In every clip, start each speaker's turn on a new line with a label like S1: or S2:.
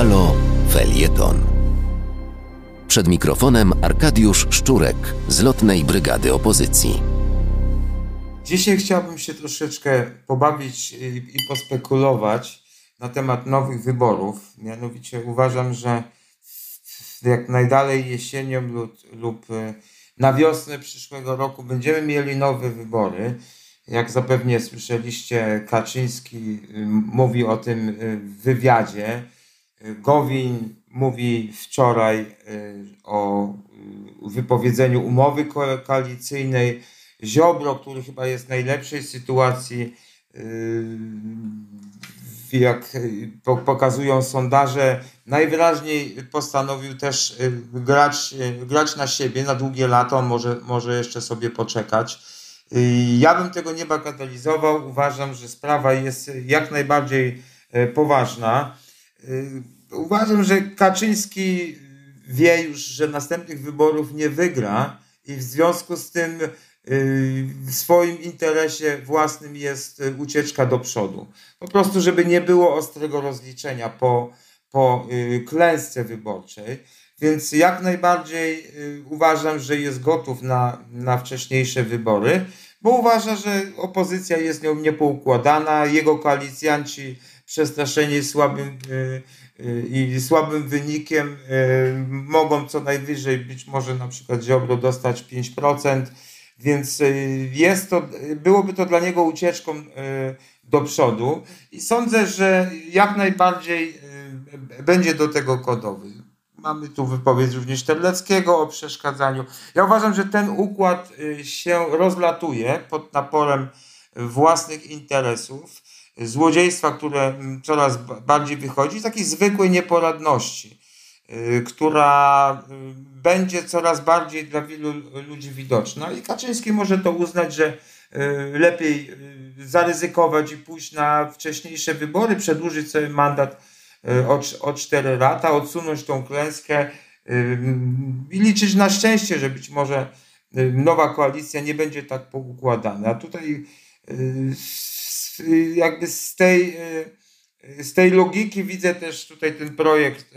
S1: Halo Felieton. Przed mikrofonem Arkadiusz Szczurek z Lotnej Brygady Opozycji.
S2: Dzisiaj chciałbym się troszeczkę pobawić i pospekulować na temat nowych wyborów. Mianowicie uważam, że jak najdalej jesienią lub, lub e, na wiosnę przyszłego roku będziemy mieli nowe wybory. Jak zapewnie słyszeliście, Kaczyński y, mówi o tym y, w wywiadzie. Gowin mówi wczoraj y, o wypowiedzeniu umowy koalicyjnej. Ziobro, który chyba jest w najlepszej sytuacji, jak pokazują sondaże, najwyraźniej postanowił też grać, grać na siebie na długie lata. Może, może jeszcze sobie poczekać. Ja bym tego nie bagatelizował. Uważam, że sprawa jest jak najbardziej e, poważna. E, uważam, że Kaczyński wie już, że następnych wyborów nie wygra i w związku z tym e, w swoim interesie własnym jest ucieczka do przodu. Po prostu, żeby nie było ostrego rozliczenia po, po klęsce wyborczej. Więc jak najbardziej y, uważam, że jest gotów na, na wcześniejsze wybory, bo uważa, że opozycja jest nią niepoukładana, jego koalicjanci przestraszeni słabym y, y, i słabym wynikiem mogą co najwyżej być może na przykład Ziobro dostać 5%, więc jest to, byłoby to dla niego ucieczką do przodu i sądzę, że jak najbardziej będzie do tego gotowy. Mamy tu wypowiedź również Terleckiego o przeszkadzaniu. Ja uważam, że ten układ się rozlatuje pod naporem własnych interesów, złodziejstwa, które mm, coraz bardziej wychodzi, takiej zwykłej nieporadności, y, która y, będzie coraz bardziej dla wielu ludzi widoczna. I Kaczyński może to uznać, że lepiej zaryzykować i pójść na wcześniejsze wybory, przedłużyć sobie mandat Y, o, o 4 lata, odsunąć tą klęskę y, i liczyć na szczęście, że być może y, nowa koalicja nie będzie tak poukładana. A tutaj jakby z tej, z tej logiki widzę też tutaj ten projekt,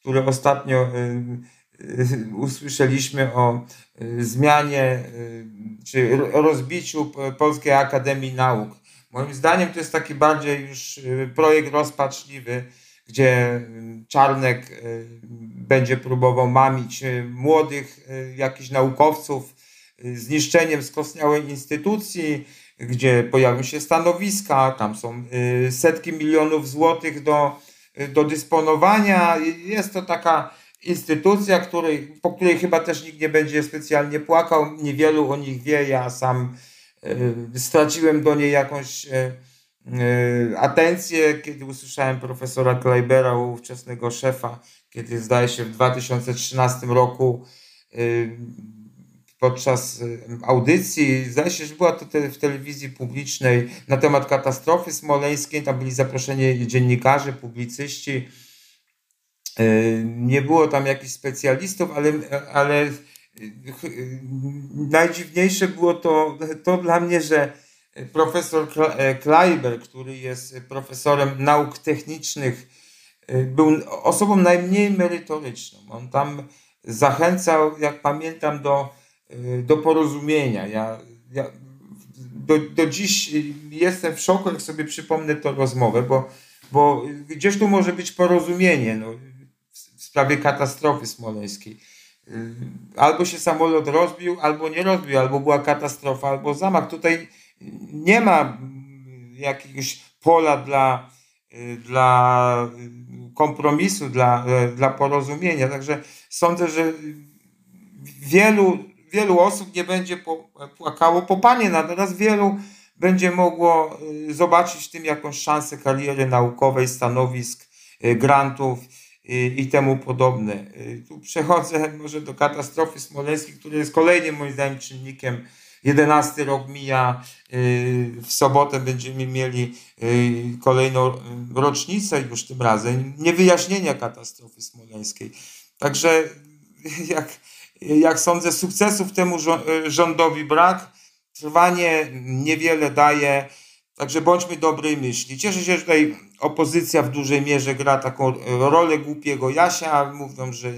S2: który ostatnio usłyszeliśmy o zmianie czy rozbiciu Polskiej Akademii Nauk. Moim zdaniem to jest taki bardziej już y, projekt rozpaczliwy, gdzie y, Czarnek y, będzie próbował mamić młodych jakichś naukowców zniszczeniem skostniałej instytucji, gdzie pojawią się stanowiska, tam są setki milionów złotych do, do dysponowania. Jest to taka instytucja, której, po której chyba też nikt nie będzie specjalnie płakał. Niewielu o nich wie. Ja sam E, straciłem do niej jakąś atencję, kiedy usłyszałem profesora Kleibera, ówczesnego szefa, kiedy zdaje się w 2013 roku podczas audycji, zdaje się, że była to te, w telewizji publicznej na temat katastrofy smoleńskiej, tam byli zaproszeni dziennikarze, publicyści, nie było tam jakichś specjalistów, ale, ale najdziwniejsze było to, to dla mnie, że profesor Kleiber, który jest profesorem nauk technicznych, był osobą najmniej merytoryczną. On tam zachęcał, jak pamiętam, do, do porozumienia. Ja, ja do, do dziś jestem w szoku, jak sobie przypomnę tę rozmowę, bo, bo gdzieś tu może być porozumienie no, w sprawie katastrofy smoleńskiej Y, albo się samolot rozbił, albo nie rozbił, albo była katastrofa, albo zamach. Tutaj nie ma jakiegoś pola dla, y, dla kompromisu, dla, y, dla porozumienia. Także sądzę, że wielu, wielu osób nie będzie płakało po panie, natomiast wielu będzie mogło zobaczyć w tym jakąś szansę kariery naukowej, stanowisk, grantów i, i temu podobne. Y, tu przechodzę może do katastrofy smoleńskiej, która jest kolejnym moim zdaniem czynnikiem. 11 rok mija, y, w sobotę będziemy mieli y, kolejną rocznicę już tym razem, niewyjaśnienia katastrofy smoleńskiej. Także jak, jak sądzę, sukcesów temu rządowi brak. Trwanie niewiele daje. Także bądźmy dobrej myśli. Cieszę się, że tutaj opozycja w dużej mierze gra taką rolę głupiego Jasia. Mówią, że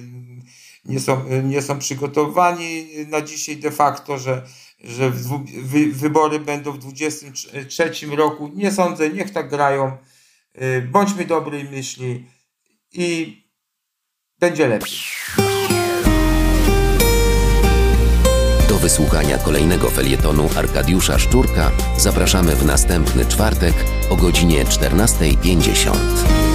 S2: nie są, nie są przygotowani na dzisiaj de facto, że, że wy, wybory będą w 2023 roku. Nie sądzę, niech tak grają. Bądźmy dobrej myśli i będzie lepiej.
S1: Wysłuchania kolejnego felietonu Arkadiusza Szczurka zapraszamy w następny czwartek o godzinie 14.50.